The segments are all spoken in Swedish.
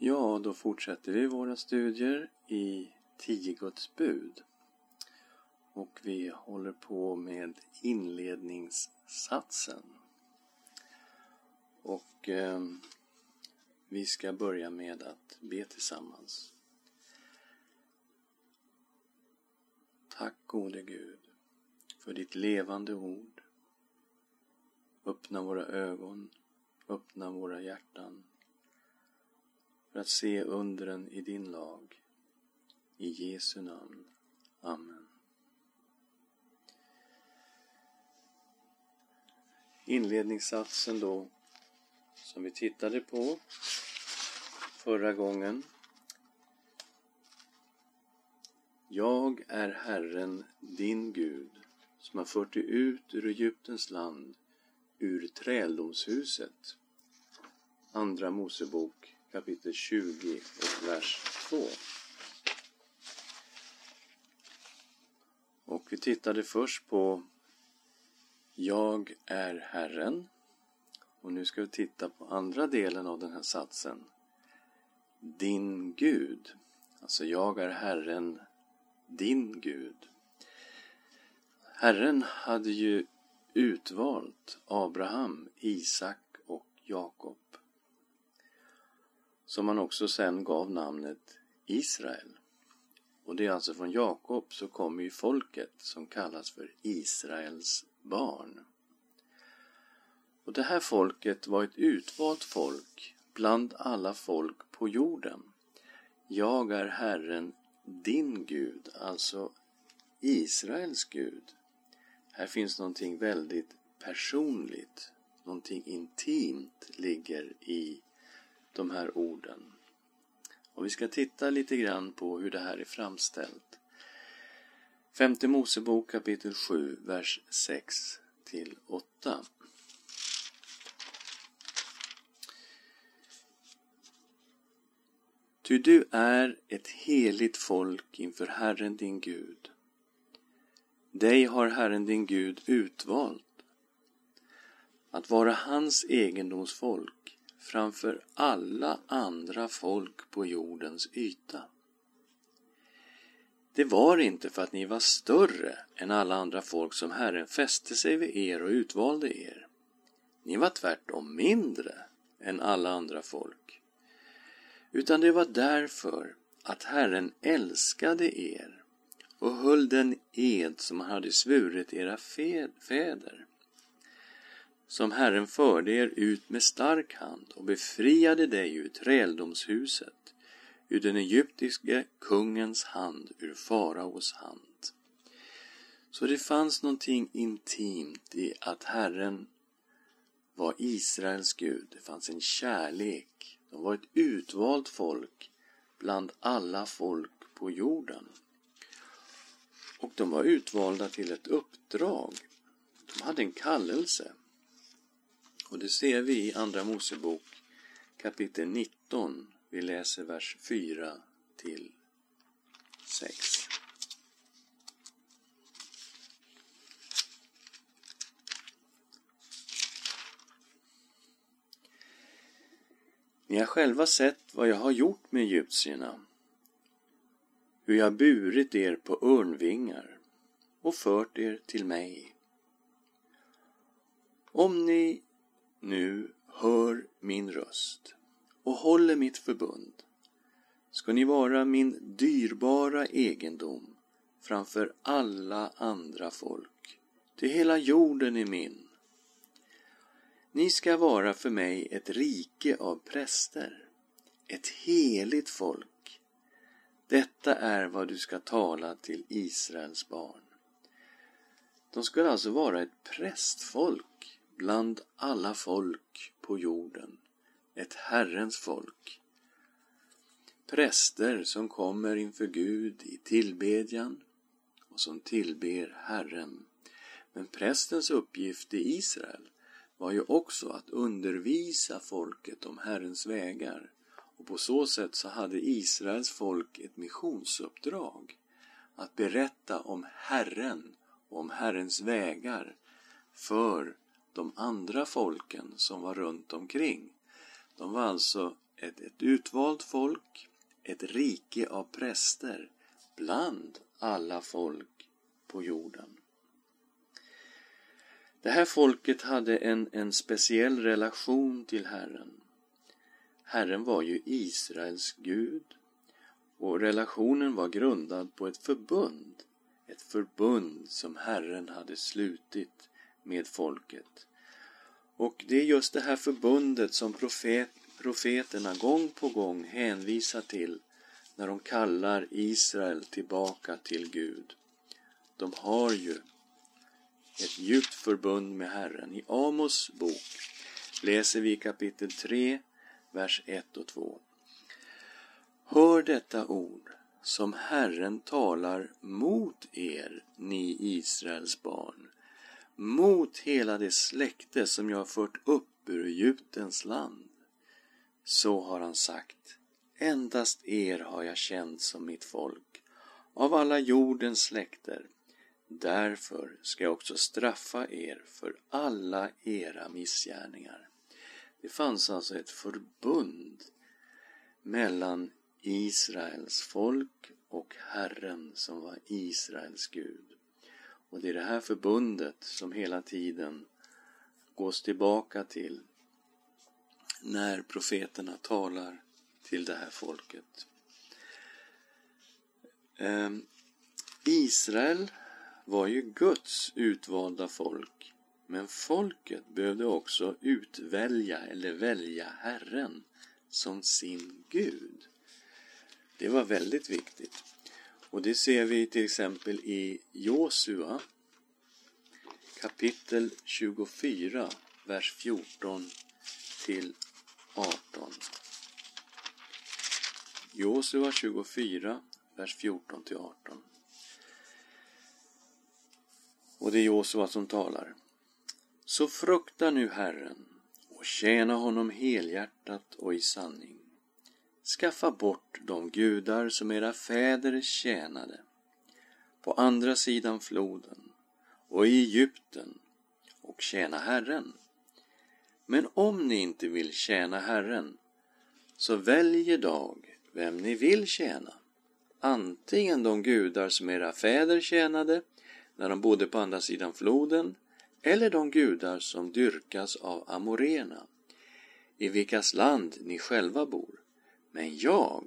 Ja, då fortsätter vi våra studier i tio Guds bud. Och vi håller på med inledningssatsen. Och eh, vi ska börja med att be tillsammans. Tack gode Gud för ditt levande ord. Öppna våra ögon, öppna våra hjärtan för att se undren i din lag. I Jesu namn. Amen. Inledningssatsen då, som vi tittade på förra gången. Jag är Herren, din Gud, som har fört dig ut ur Egyptens land, ur träldomshuset. Andra Mosebok kapitel 20 och vers 2. Och vi tittade först på Jag är Herren. Och nu ska vi titta på andra delen av den här satsen. Din Gud. Alltså, jag är Herren, din Gud. Herren hade ju utvalt Abraham, Isak och Jakob som han också sen gav namnet Israel. Och det är alltså från Jakob så kommer ju folket som kallas för Israels barn. Och det här folket var ett utvalt folk bland alla folk på jorden. Jag är Herren, din Gud, alltså Israels Gud. Här finns någonting väldigt personligt, någonting intimt ligger i de här orden. Och vi ska titta lite grann på hur det här är framställt. Femte Mosebok kapitel 7, vers 6 till 8. Ty du är ett heligt folk inför Herren din Gud. Dig har Herren din Gud utvalt att vara hans egendomsfolk framför alla andra folk på jordens yta. Det var inte för att ni var större än alla andra folk som Herren fäste sig vid er och utvalde er. Ni var tvärtom mindre än alla andra folk. Utan det var därför att Herren älskade er och höll den ed som han hade svurit era fäder som Herren förde er ut med stark hand och befriade dig ur träldomshuset, ur den egyptiske kungens hand, ur faraos hand. Så det fanns någonting intimt i att Herren var Israels Gud. Det fanns en kärlek. De var ett utvalt folk bland alla folk på jorden. Och de var utvalda till ett uppdrag. De hade en kallelse. Och det ser vi i Andra Mosebok kapitel 19. Vi läser vers 4 till 6. Ni har själva sett vad jag har gjort med egyptierna, hur jag burit er på örnvingar och fört er till mig. Om ni nu hör min röst och håller mitt förbund ska ni vara min dyrbara egendom framför alla andra folk, till hela jorden är min. Ni ska vara för mig ett rike av präster, ett heligt folk. Detta är vad du ska tala till Israels barn. De skulle alltså vara ett prästfolk bland alla folk på jorden, ett Herrens folk. Präster som kommer inför Gud i tillbedjan och som tillber Herren. Men prästens uppgift i Israel var ju också att undervisa folket om Herrens vägar och på så sätt så hade Israels folk ett missionsuppdrag att berätta om Herren och om Herrens vägar för de andra folken som var runt omkring. De var alltså ett, ett utvalt folk, ett rike av präster bland alla folk på jorden. Det här folket hade en, en speciell relation till Herren. Herren var ju Israels Gud och relationen var grundad på ett förbund. Ett förbund som Herren hade slutit med folket. Och det är just det här förbundet som profet, profeterna gång på gång hänvisar till när de kallar Israel tillbaka till Gud. De har ju ett djupt förbund med Herren. I Amos bok läser vi kapitel 3, vers 1 och 2. Hör detta ord som Herren talar mot er, ni Israels barn, mot hela det släkte som jag har fört upp ur Egyptens land. Så har han sagt, endast er har jag känt som mitt folk, av alla jordens släkter. Därför ska jag också straffa er för alla era missgärningar. Det fanns alltså ett förbund mellan Israels folk och Herren som var Israels Gud. Och det är det här förbundet som hela tiden gås tillbaka till när profeterna talar till det här folket. Ehm, Israel var ju Guds utvalda folk, men folket behövde också utvälja eller välja Herren som sin Gud. Det var väldigt viktigt. Och det ser vi till exempel i Josua kapitel 24, vers 14 till 18. Josua 24, vers 14 till 18. Och det är Josua som talar. Så frukta nu Herren och tjäna honom helhjärtat och i sanning. Skaffa bort de gudar som era fäder tjänade på andra sidan floden och i Egypten och tjäna Herren. Men om ni inte vill tjäna Herren, så välj idag vem ni vill tjäna. Antingen de gudar som era fäder tjänade när de bodde på andra sidan floden, eller de gudar som dyrkas av amorena, i vilkas land ni själva bor. Men jag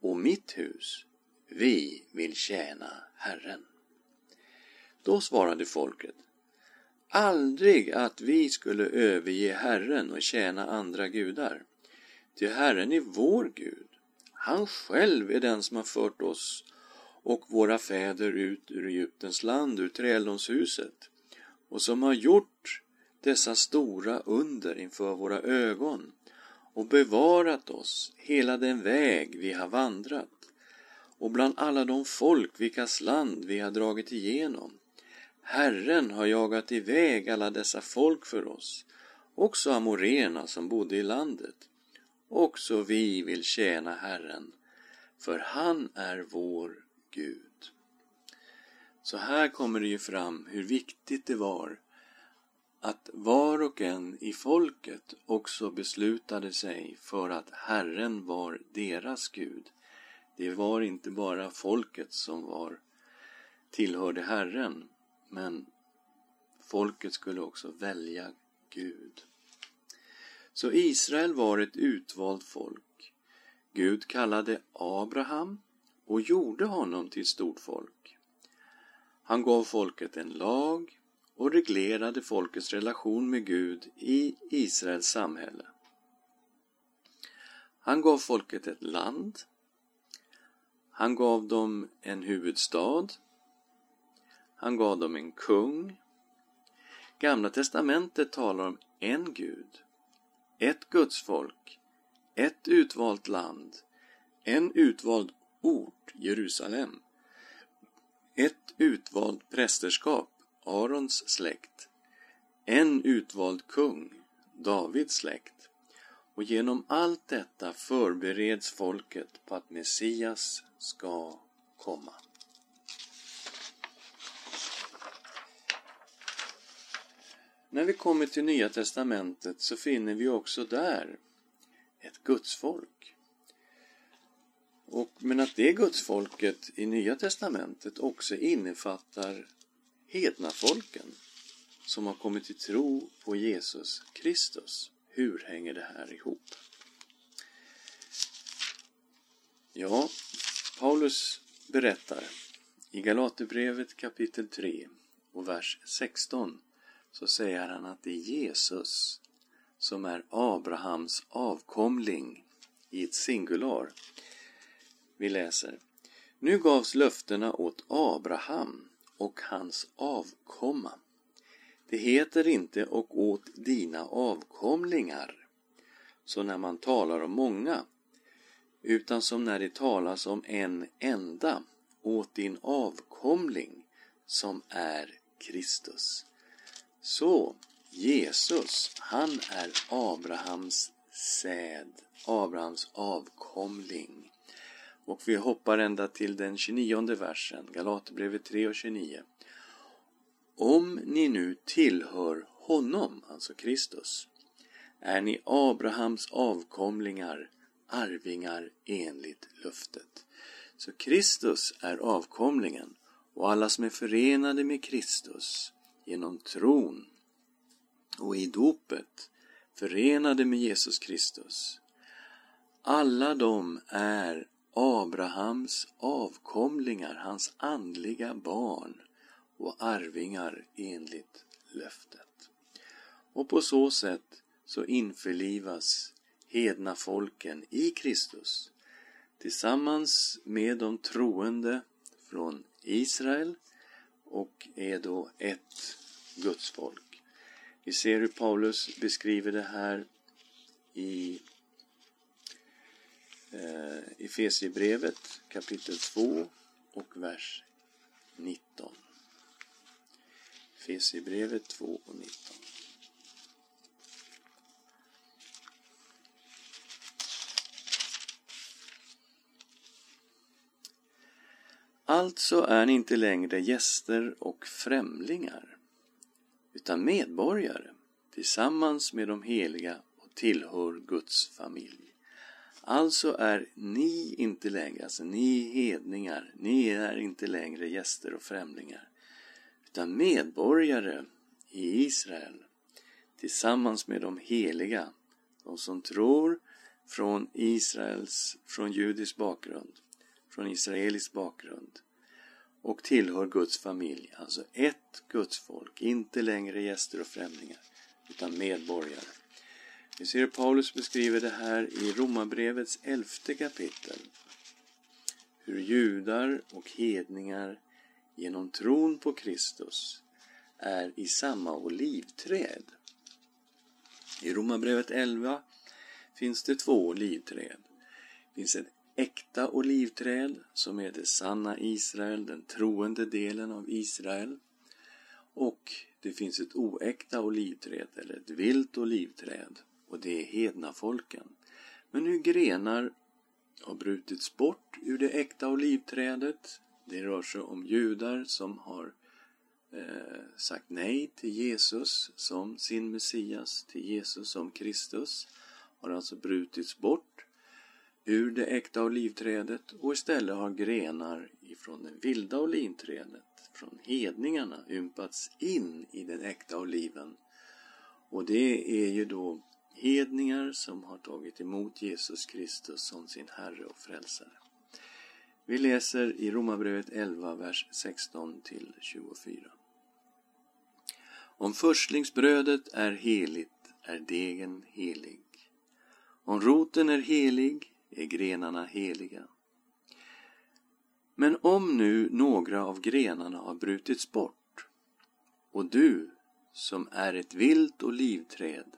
och mitt hus, vi vill tjäna Herren. Då svarade folket, aldrig att vi skulle överge Herren och tjäna andra gudar. Ty Herren är vår Gud. Han själv är den som har fört oss och våra fäder ut ur Egyptens land, ur träldomshuset och som har gjort dessa stora under inför våra ögon och bevarat oss hela den väg vi har vandrat och bland alla de folk vilkas land vi har dragit igenom. Herren har jagat iväg alla dessa folk för oss, också amorena som bodde i landet. Också vi vill tjäna Herren, för han är vår Gud. Så här kommer det ju fram hur viktigt det var att var och en i folket också beslutade sig för att Herren var deras Gud. Det var inte bara folket som var tillhörde Herren, men folket skulle också välja Gud. Så Israel var ett utvalt folk. Gud kallade Abraham och gjorde honom till stort folk. Han gav folket en lag och reglerade folkets relation med Gud i Israels samhälle. Han gav folket ett land. Han gav dem en huvudstad. Han gav dem en kung. Gamla testamentet talar om en Gud, ett gudsfolk, ett utvalt land, en utvald ort, Jerusalem, ett utvalt prästerskap, Arons släkt, en utvald kung, Davids släkt. Och genom allt detta förbereds folket på att Messias ska komma. När vi kommer till Nya testamentet så finner vi också där ett gudsfolk. Och, men att det gudsfolket i Nya Testamentet också innefattar hednafolken som har kommit till tro på Jesus Kristus. Hur hänger det här ihop? Ja, Paulus berättar i Galaterbrevet kapitel 3 och vers 16 så säger han att det är Jesus som är Abrahams avkomling i ett singular. Vi läser Nu gavs löftena åt Abraham och hans avkomma. Det heter inte och åt dina avkomlingar, så när man talar om många, utan som när det talas om en enda, åt din avkomling, som är Kristus. Så Jesus, han är Abrahams säd, Abrahams avkomling. Och vi hoppar ända till den 29 versen, Galaterbrevet 3 och 29. Om ni nu tillhör honom, alltså Kristus, är ni Abrahams avkomlingar, arvingar enligt löftet. Så Kristus är avkomlingen och alla som är förenade med Kristus genom tron och i dopet förenade med Jesus Kristus. Alla de är Abrahams avkomlingar, hans andliga barn och arvingar enligt löftet. Och på så sätt så införlivas hedna folken i Kristus tillsammans med de troende från Israel och är då ett gudsfolk. Vi ser hur Paulus beskriver det här i eh, Efesierbrevet kapitel 2 och vers 19. Efesierbrevet 2 och 19. Alltså är ni inte längre gäster och främlingar, utan medborgare tillsammans med de heliga och tillhör Guds familj. Alltså är ni inte längre, alltså ni hedningar, ni är inte längre gäster och främlingar, utan medborgare i Israel tillsammans med de heliga, de som tror från Israels, från judisk bakgrund från israelisk bakgrund och tillhör Guds familj, alltså ett Guds folk, inte längre gäster och främlingar, utan medborgare. Vi ser hur Paulus beskriver det här i Romarbrevets elfte kapitel. Hur judar och hedningar genom tron på Kristus är i samma olivträd. I Romarbrevet 11 finns det två olivträd. Det finns ett äkta olivträd som är det sanna Israel, den troende delen av Israel. Och det finns ett oäkta olivträd, eller ett vilt olivträd, och det är hedna folken. Men hur grenar har brutits bort ur det äkta olivträdet. Det rör sig om judar som har eh, sagt nej till Jesus som sin Messias, till Jesus som Kristus. Har alltså brutits bort ur det äkta olivträdet och istället har grenar ifrån det vilda olivträdet, från hedningarna, ympats in i den äkta oliven. Och det är ju då hedningar som har tagit emot Jesus Kristus som sin Herre och Frälsare. Vi läser i Romarbrevet 11, vers 16 till 24. Om förstlingsbrödet är heligt är degen helig. Om roten är helig är grenarna heliga. Men om nu några av grenarna har brutits bort och du, som är ett vilt olivträd,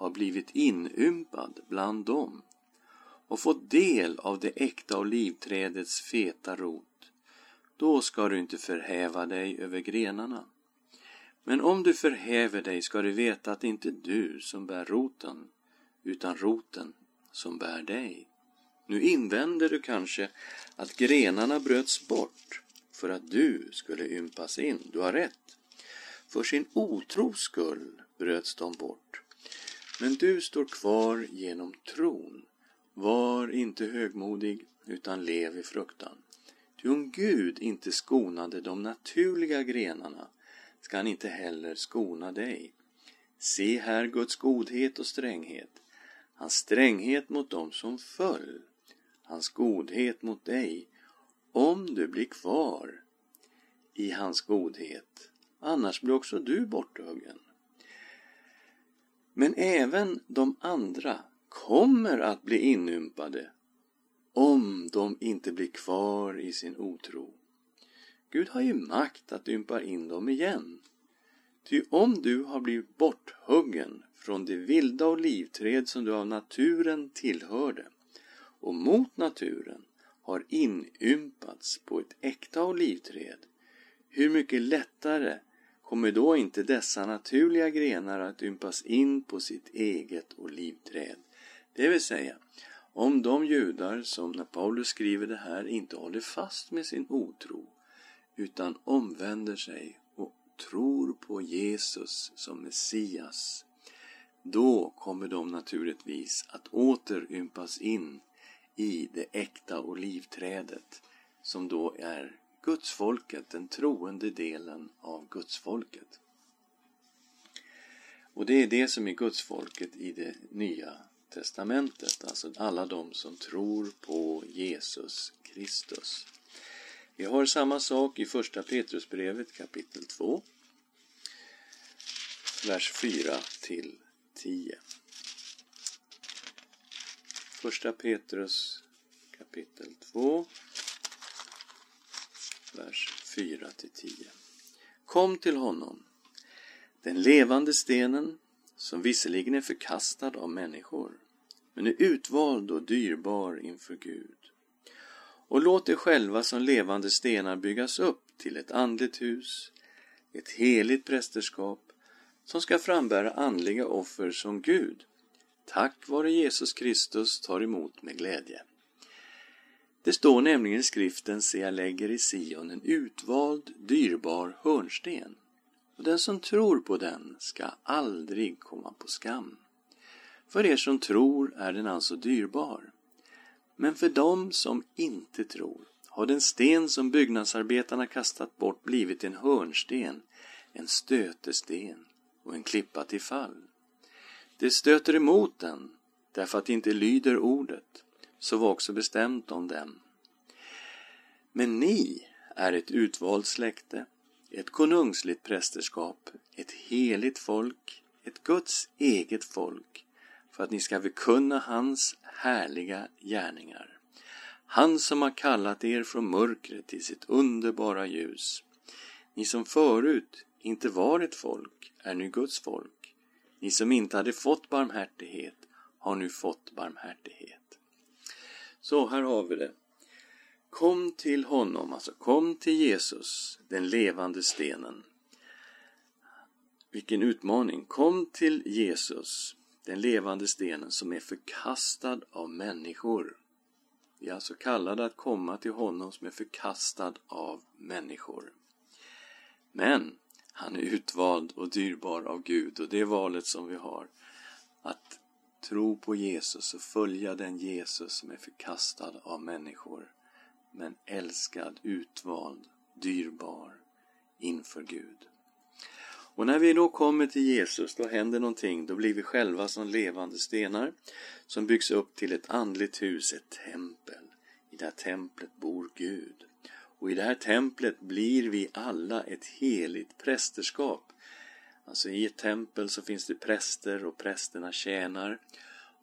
har blivit inympad bland dem och fått del av det äkta olivträdets feta rot, då ska du inte förhäva dig över grenarna. Men om du förhäver dig ska du veta att det inte är du som bär roten, utan roten som bär dig. Nu invänder du kanske att grenarna bröts bort för att du skulle ympas in. Du har rätt. För sin otros skull bröts de bort. Men du står kvar genom tron. Var inte högmodig, utan lev i fruktan. Ty om Gud inte skonade de naturliga grenarna ska han inte heller skona dig. Se här Guds godhet och stränghet, hans stränghet mot dem som föll, hans godhet mot dig, om du blir kvar i hans godhet, annars blir också du borthuggen. Men även de andra kommer att bli inympade om de inte blir kvar i sin otro. Gud har ju makt att ympa in dem igen. Ty om du har blivit borthuggen från det vilda olivträd som du av naturen tillhörde och mot naturen har inympats på ett äkta olivträd, hur mycket lättare kommer då inte dessa naturliga grenar att ympas in på sitt eget olivträd? Det vill säga, om de judar som när Paulus skriver det här inte håller fast med sin otro utan omvänder sig och tror på Jesus som Messias då kommer de naturligtvis att åter ympas in i det äkta olivträdet som då är gudsfolket, den troende delen av gudsfolket. Och det är det som är gudsfolket i det nya testamentet, alltså alla de som tror på Jesus Kristus. Vi har samma sak i första Petrusbrevet kapitel 2, vers 4 till 10. Första Petrus kapitel 2, vers 4-10. Kom till honom, den levande stenen, som visserligen är förkastad av människor, men är utvald och dyrbar inför Gud. Och låt er själva som levande stenar byggas upp till ett andligt hus, ett heligt prästerskap, som ska frambära andliga offer som Gud, tack vare Jesus Kristus, tar emot med glädje. Det står nämligen i skriften, se jag lägger i Sion en utvald, dyrbar hörnsten och den som tror på den ska aldrig komma på skam. För er som tror är den alltså dyrbar. Men för dem som inte tror har den sten som byggnadsarbetarna kastat bort blivit en hörnsten, en stötesten och en klippa till fall. Det stöter emot den därför att det inte lyder ordet, så var också bestämt om dem. Men ni är ett utvalt släkte, ett konungsligt prästerskap, ett heligt folk, ett Guds eget folk, för att ni ska bekunna hans härliga gärningar. Han som har kallat er från mörkret till sitt underbara ljus. Ni som förut inte var ett folk är nu Guds folk. Ni som inte hade fått barmhärtighet har nu fått barmhärtighet. Så här har vi det. Kom till honom, alltså kom till Jesus, den levande stenen. Vilken utmaning! Kom till Jesus, den levande stenen som är förkastad av människor. Vi är alltså kallade att komma till honom som är förkastad av människor. Men han är utvald och dyrbar av Gud och det är valet som vi har. Att tro på Jesus och följa den Jesus som är förkastad av människor men älskad, utvald, dyrbar inför Gud. Och när vi då kommer till Jesus, då händer någonting. Då blir vi själva som levande stenar som byggs upp till ett andligt hus, ett tempel. I det här templet bor Gud. Och i det här templet blir vi alla ett heligt prästerskap. Alltså i ett tempel så finns det präster och prästerna tjänar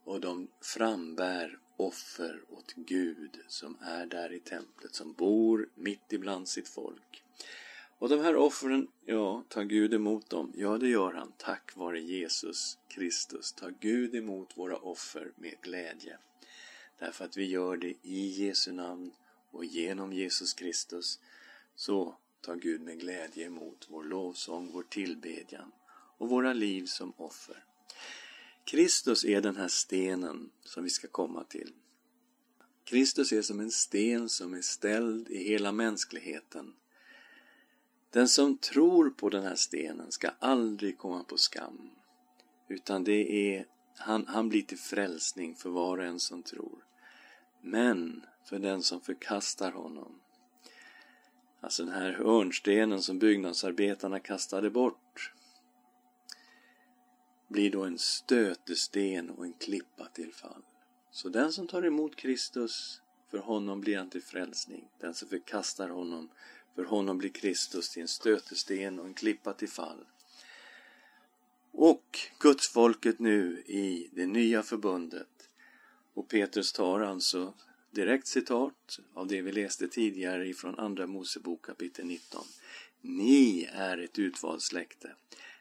och de frambär offer åt Gud som är där i templet, som bor mitt ibland sitt folk. Och de här offren, ja, tar Gud emot dem? Ja, det gör han tack vare Jesus Kristus. Tar Gud emot våra offer med glädje. Därför att vi gör det i Jesu namn och genom Jesus Kristus. Så tar Gud med glädje emot vår lovsång, vår tillbedjan och våra liv som offer. Kristus är den här stenen som vi ska komma till. Kristus är som en sten som är ställd i hela mänskligheten den som tror på den här stenen ska aldrig komma på skam, utan det är han, han blir till frälsning för var och en som tror. Men för den som förkastar honom. Alltså den här hörnstenen som byggnadsarbetarna kastade bort blir då en stötesten och en klippa till fall. Så den som tar emot Kristus, för honom blir han till frälsning. Den som förkastar honom, för honom blir Kristus till en stötesten och en klippa till fall. Och gudsfolket nu i det nya förbundet. Och Petrus tar alltså direkt citat av det vi läste tidigare ifrån Andra Mosebok kapitel 19. Ni är ett utvalt släkte,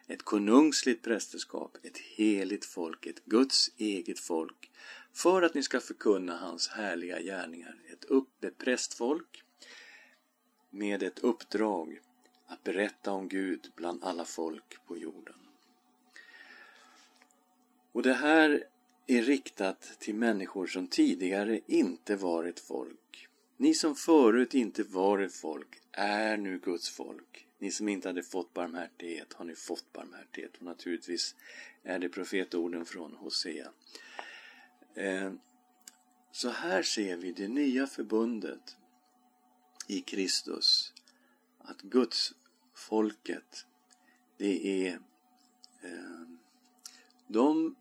ett konungsligt prästerskap, ett heligt folk, ett Guds eget folk, för att ni ska förkunna hans härliga gärningar, ett uppe prästfolk med ett uppdrag att berätta om Gud bland alla folk på jorden. Och det här är riktat till människor som tidigare inte var ett folk. Ni som förut inte var ett folk är nu Guds folk. Ni som inte hade fått barmhärtighet har nu fått barmhärtighet. Och naturligtvis är det profetorden från Hosea. Eh, så här ser vi det nya förbundet i Kristus. Att Guds folket, det är eh, de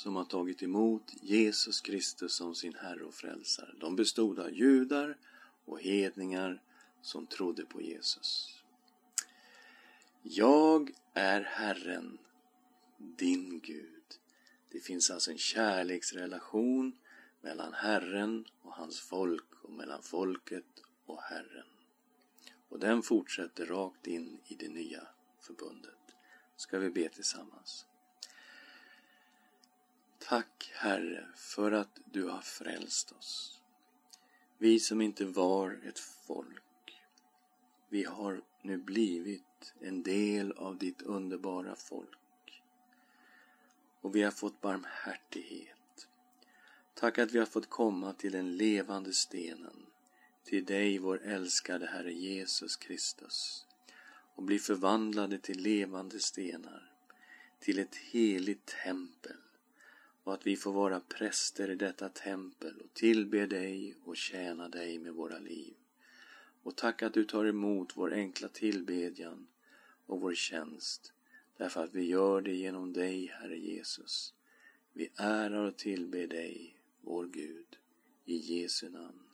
som har tagit emot Jesus Kristus som sin Herre och Frälsare. De bestod av judar och hedningar som trodde på Jesus. Jag är Herren, din Gud. Det finns alltså en kärleksrelation mellan Herren och hans folk och mellan folket och Herren. Och den fortsätter rakt in i det nya förbundet. Ska vi be tillsammans. Tack Herre för att du har frälst oss. Vi som inte var ett folk. Vi har nu blivit en del av ditt underbara folk. Och vi har fått barmhärtighet. Tack att vi har fått komma till den levande stenen, till dig vår älskade Herre Jesus Kristus och bli förvandlade till levande stenar, till ett heligt tempel och att vi får vara präster i detta tempel och tillbe dig och tjäna dig med våra liv. Och tack att du tar emot vår enkla tillbedjan och vår tjänst, därför att vi gör det genom dig, Herre Jesus. Vi ärar och tillber dig, vår Gud, i Jesu namn.